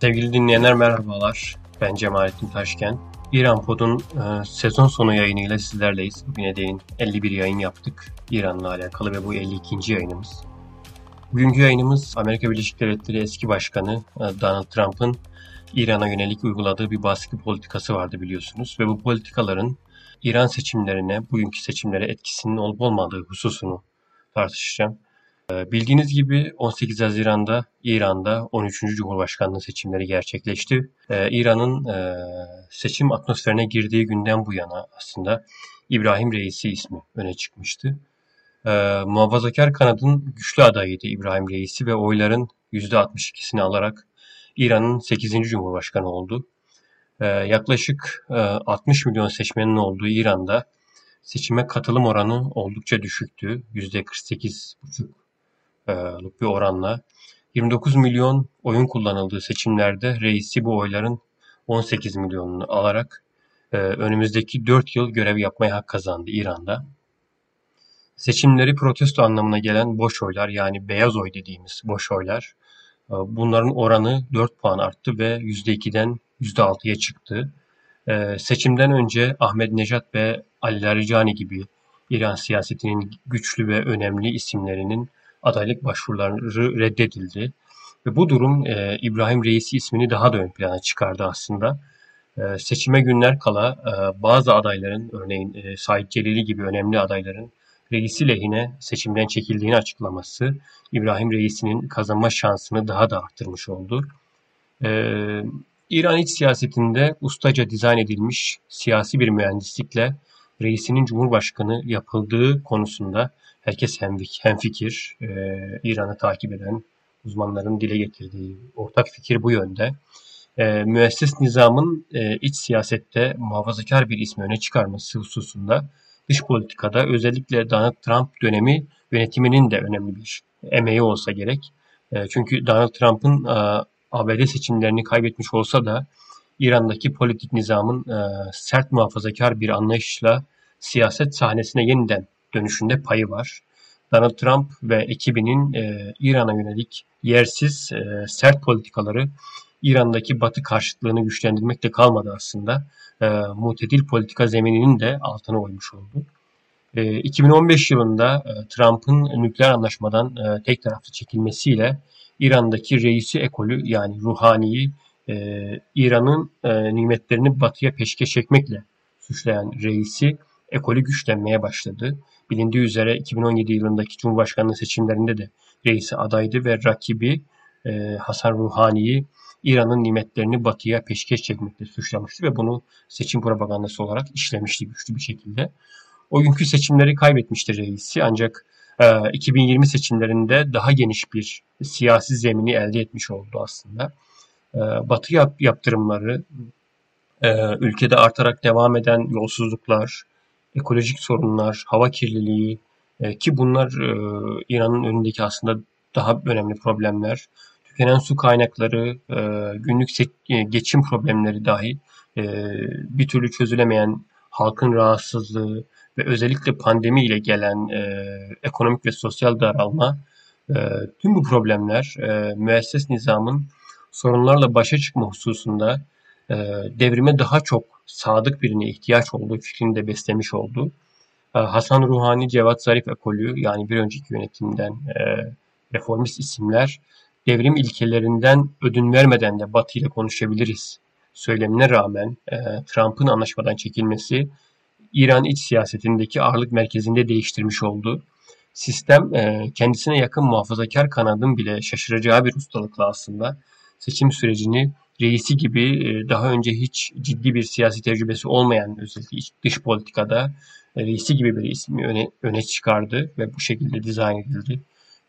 Sevgili dinleyenler merhabalar. Ben Cemalettin Taşken. İran Pod'un e, sezon sonu yayınıyla sizlerleyiz. Bugüne değin 51 yayın yaptık İran'la alakalı ve bu 52. yayınımız. Bugünkü yayınımız Amerika Birleşik Devletleri eski başkanı e, Donald Trump'ın İran'a yönelik uyguladığı bir baskı politikası vardı biliyorsunuz. Ve bu politikaların İran seçimlerine, bugünkü seçimlere etkisinin olup olmadığı hususunu tartışacağım. Ee, bildiğiniz gibi 18 Haziran'da İran'da 13. Cumhurbaşkanlığı seçimleri gerçekleşti. Ee, İran'ın e, seçim atmosferine girdiği günden bu yana aslında İbrahim Reisi ismi öne çıkmıştı. Ee, muhafazakar kanadın güçlü adayıydı İbrahim Reisi ve oyların %62'sini alarak İran'ın 8. Cumhurbaşkanı oldu. Yaklaşık 60 e, milyon seçmenin olduğu İran'da seçime katılım oranı oldukça düşüktü. %48,5 bir oranla 29 milyon oyun kullanıldığı seçimlerde reisi bu oyların 18 milyonunu alarak önümüzdeki 4 yıl görev yapmaya hak kazandı İran'da. Seçimleri protesto anlamına gelen boş oylar yani beyaz oy dediğimiz boş oylar bunların oranı 4 puan arttı ve %2'den %6'ya çıktı. Seçimden önce Ahmet Nejat ve Ali Larijani gibi İran siyasetinin güçlü ve önemli isimlerinin adaylık başvuruları reddedildi. Ve bu durum e, İbrahim Reisi ismini daha da ön plana çıkardı aslında. E, seçime günler kala e, bazı adayların örneğin e, Said Celili gibi önemli adayların reisi lehine seçimden çekildiğini açıklaması İbrahim Reisi'nin kazanma şansını daha da arttırmış oldu. Ee, İran iç siyasetinde ustaca dizayn edilmiş siyasi bir mühendislikle reisinin cumhurbaşkanı yapıldığı konusunda herkes hemfikir. E, İran'ı takip eden uzmanların dile getirdiği ortak fikir bu yönde. E, müesses nizamın e, iç siyasette muhafazakar bir ismi öne çıkarması hususunda dış politikada özellikle Donald Trump dönemi yönetiminin de önemli bir emeği olsa gerek. E, çünkü Donald Trump'ın e, ABD seçimlerini kaybetmiş olsa da İran'daki politik nizamın e, sert muhafazakar bir anlayışla siyaset sahnesine yeniden dönüşünde payı var. Donald Trump ve ekibinin e, İran'a yönelik yersiz e, sert politikaları İran'daki Batı karşıtlığını güçlendirmekte kalmadı aslında. E, mutedil politika zemininin de altına oymuş oldu. E, 2015 yılında e, Trump'ın nükleer anlaşmadan e, tek taraflı çekilmesiyle İran'daki reisi ekolü yani ruhaniyi e, İran'ın e, nimetlerini batıya peşkeş çekmekle suçlayan reisi ekolü güçlenmeye başladı. Bilindiği üzere 2017 yılındaki Cumhurbaşkanlığı seçimlerinde de reisi adaydı ve rakibi e, Hasan Ruhani'yi İran'ın nimetlerini batıya peşkeş çekmekle suçlamıştı ve bunu seçim propagandası olarak işlemişti güçlü bir şekilde. O günkü seçimleri kaybetmişti reisi ancak e, 2020 seçimlerinde daha geniş bir siyasi zemini elde etmiş oldu aslında. E, batı yap, yaptırımları, e, ülkede artarak devam eden yolsuzluklar, ekolojik sorunlar, hava kirliliği e, ki bunlar e, İran'ın önündeki aslında daha önemli problemler. Tükenen su kaynakları, e, günlük e, geçim problemleri dahi e, bir türlü çözülemeyen halkın rahatsızlığı ve özellikle pandemi ile gelen e, ekonomik ve sosyal daralma e, tüm bu problemler e, müesses nizamın sorunlarla başa çıkma hususunda devrime daha çok sadık birine ihtiyaç olduğu fikrini de beslemiş oldu. E, Hasan Ruhani, Cevat Zarif ekolü yani bir önceki yönetimden e, reformist isimler devrim ilkelerinden ödün vermeden de Batı ile konuşabiliriz söylemine rağmen e, Trump'ın anlaşmadan çekilmesi İran iç siyasetindeki ağırlık merkezinde değiştirmiş oldu. Sistem e, kendisine yakın muhafazakar kanadın bile şaşıracağı bir ustalıkla aslında seçim sürecini reisi gibi e, daha önce hiç ciddi bir siyasi tecrübesi olmayan özellikle dış politikada e, reisi gibi bir ismi öne, öne çıkardı ve bu şekilde dizayn edildi.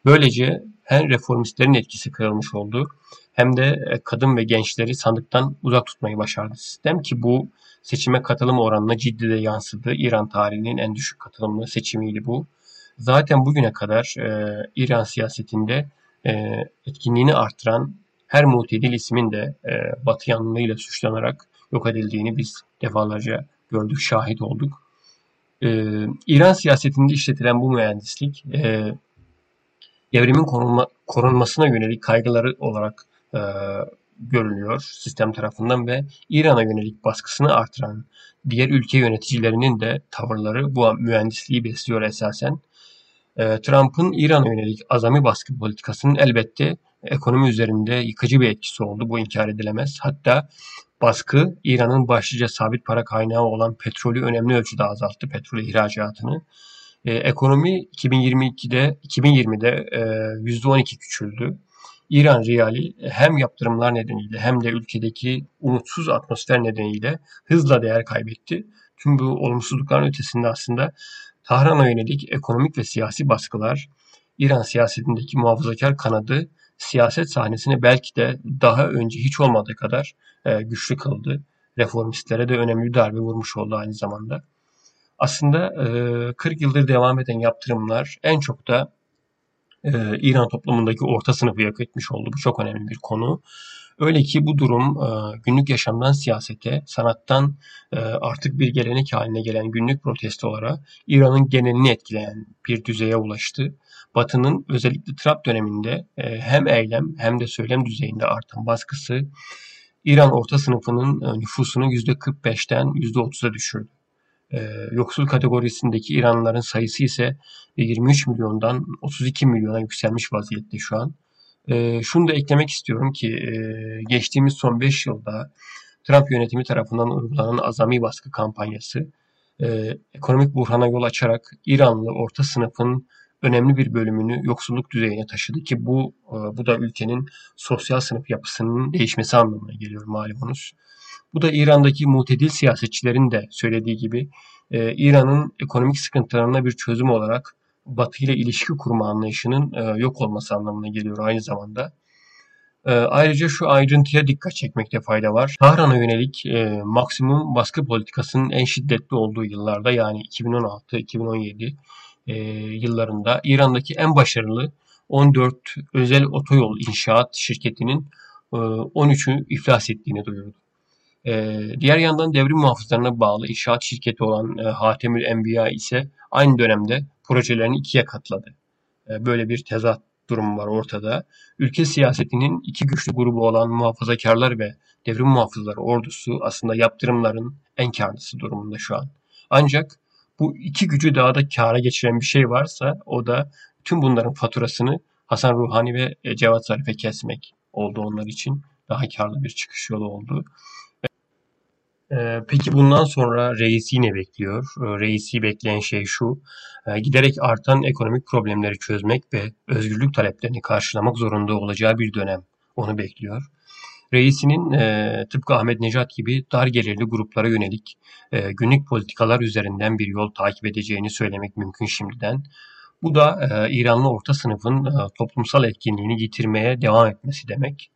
Böylece hem reformistlerin etkisi kırılmış oldu hem de e, kadın ve gençleri sandıktan uzak tutmayı başardı sistem ki bu seçime katılım oranına ciddi de yansıdı. İran tarihinin en düşük katılımlı seçimiydi bu. Zaten bugüne kadar e, İran siyasetinde e, etkinliğini artıran her mutedil ismin de e, Batı yanlılığıyla suçlanarak yok edildiğini biz defalarca gördük, şahit olduk. E, İran siyasetinde işletilen bu mühendislik e, devrimin korunma, korunmasına yönelik kaygıları olarak e, görülüyor sistem tarafından ve İran'a yönelik baskısını artıran diğer ülke yöneticilerinin de tavırları bu mühendisliği besliyor esasen. Ee, Trump'ın İran'a yönelik azami baskı politikasının elbette ekonomi üzerinde yıkıcı bir etkisi oldu. Bu inkar edilemez. Hatta baskı İran'ın başlıca sabit para kaynağı olan petrolü önemli ölçüde azalttı, petrol ihracatını. Ee, ekonomi 2022'de 2020'de e, %12 küçüldü. İran riyali hem yaptırımlar nedeniyle hem de ülkedeki umutsuz atmosfer nedeniyle hızla değer kaybetti. Tüm bu olumsuzlukların ötesinde aslında Tahran'a yönelik ekonomik ve siyasi baskılar, İran siyasetindeki muhafazakar kanadı siyaset sahnesini belki de daha önce hiç olmadığı kadar e, güçlü kıldı. Reformistlere de önemli bir darbe vurmuş oldu aynı zamanda. Aslında e, 40 yıldır devam eden yaptırımlar en çok da e, İran toplumundaki orta sınıfı yok etmiş oldu. Bu çok önemli bir konu. Öyle ki bu durum e, günlük yaşamdan siyasete, sanattan e, artık bir gelenek haline gelen günlük protestolara İran'ın genelini etkileyen bir düzeye ulaştı. Batı'nın özellikle Trump döneminde e, hem eylem hem de söylem düzeyinde artan baskısı İran orta sınıfının nüfusunu %45'ten %30'a düşürdü. Yoksul kategorisindeki İranlıların sayısı ise 23 milyondan 32 milyona yükselmiş vaziyette şu an. E, şunu da eklemek istiyorum ki e, geçtiğimiz son 5 yılda Trump yönetimi tarafından uygulanan azami baskı kampanyası e, ekonomik buhrana yol açarak İranlı orta sınıfın önemli bir bölümünü yoksulluk düzeyine taşıdı ki bu e, bu da ülkenin sosyal sınıf yapısının değişmesi anlamına geliyor malumunuz. Bu da İran'daki mutedil siyasetçilerin de söylediği gibi e, İran'ın ekonomik sıkıntılarına bir çözüm olarak Batı ile ilişki kurma anlayışının e, yok olması anlamına geliyor aynı zamanda. Ayrıca şu ayrıntıya dikkat çekmekte fayda var. Tahran'a yönelik e, maksimum baskı politikasının en şiddetli olduğu yıllarda yani 2016-2017 e, yıllarında İran'daki en başarılı 14 özel otoyol inşaat şirketinin e, 13'ü iflas ettiğini duyurdu. E, diğer yandan devrim muhafızlarına bağlı inşaat şirketi olan e, Hatemül Enbiya ise aynı dönemde projelerini ikiye katladı. E, böyle bir tezat durum var ortada. Ülke siyasetinin iki güçlü grubu olan muhafazakarlar ve devrim muhafızları ordusu aslında yaptırımların en karlısı durumunda şu an. Ancak bu iki gücü daha da kâra geçiren bir şey varsa o da tüm bunların faturasını Hasan Ruhani ve e, Cevat Zarif'e kesmek oldu onlar için. Daha karlı bir çıkış yolu oldu. Ee, peki bundan sonra reisi ne bekliyor? Reisi bekleyen şey şu, e, giderek artan ekonomik problemleri çözmek ve özgürlük taleplerini karşılamak zorunda olacağı bir dönem onu bekliyor. Reisinin e, tıpkı Ahmet Necat gibi dar gelirli gruplara yönelik e, günlük politikalar üzerinden bir yol takip edeceğini söylemek mümkün şimdiden. Bu da e, İranlı orta sınıfın e, toplumsal etkinliğini yitirmeye devam etmesi demek.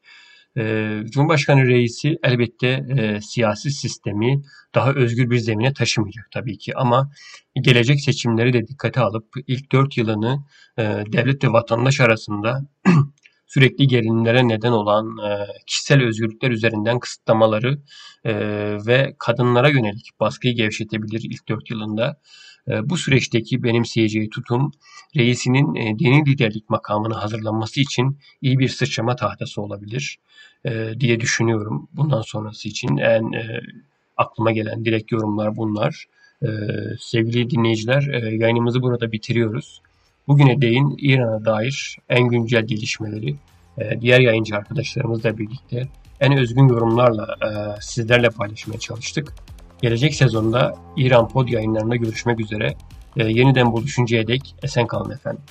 E, Cumhurbaşkanı reisi elbette e, siyasi sistemi daha özgür bir zemine taşımayacak tabii ki ama gelecek seçimleri de dikkate alıp ilk dört yılını e, devlet ve vatandaş arasında sürekli gerilimlere neden olan e, kişisel özgürlükler üzerinden kısıtlamaları e, ve kadınlara yönelik baskıyı gevşetebilir ilk dört yılında. E, bu süreçteki benimseyeceği tutum reisinin dini liderlik makamını hazırlanması için iyi bir sıçrama tahtası olabilir diye düşünüyorum. Bundan sonrası için en aklıma gelen direkt yorumlar bunlar. Sevgili dinleyiciler yayınımızı burada bitiriyoruz. Bugüne değin İran'a dair en güncel gelişmeleri e, diğer yayıncı arkadaşlarımızla birlikte en özgün yorumlarla e, sizlerle paylaşmaya çalıştık. Gelecek sezonda İran Pod yayınlarında görüşmek üzere. E, yeniden buluşuncaya dek esen kalın efendim.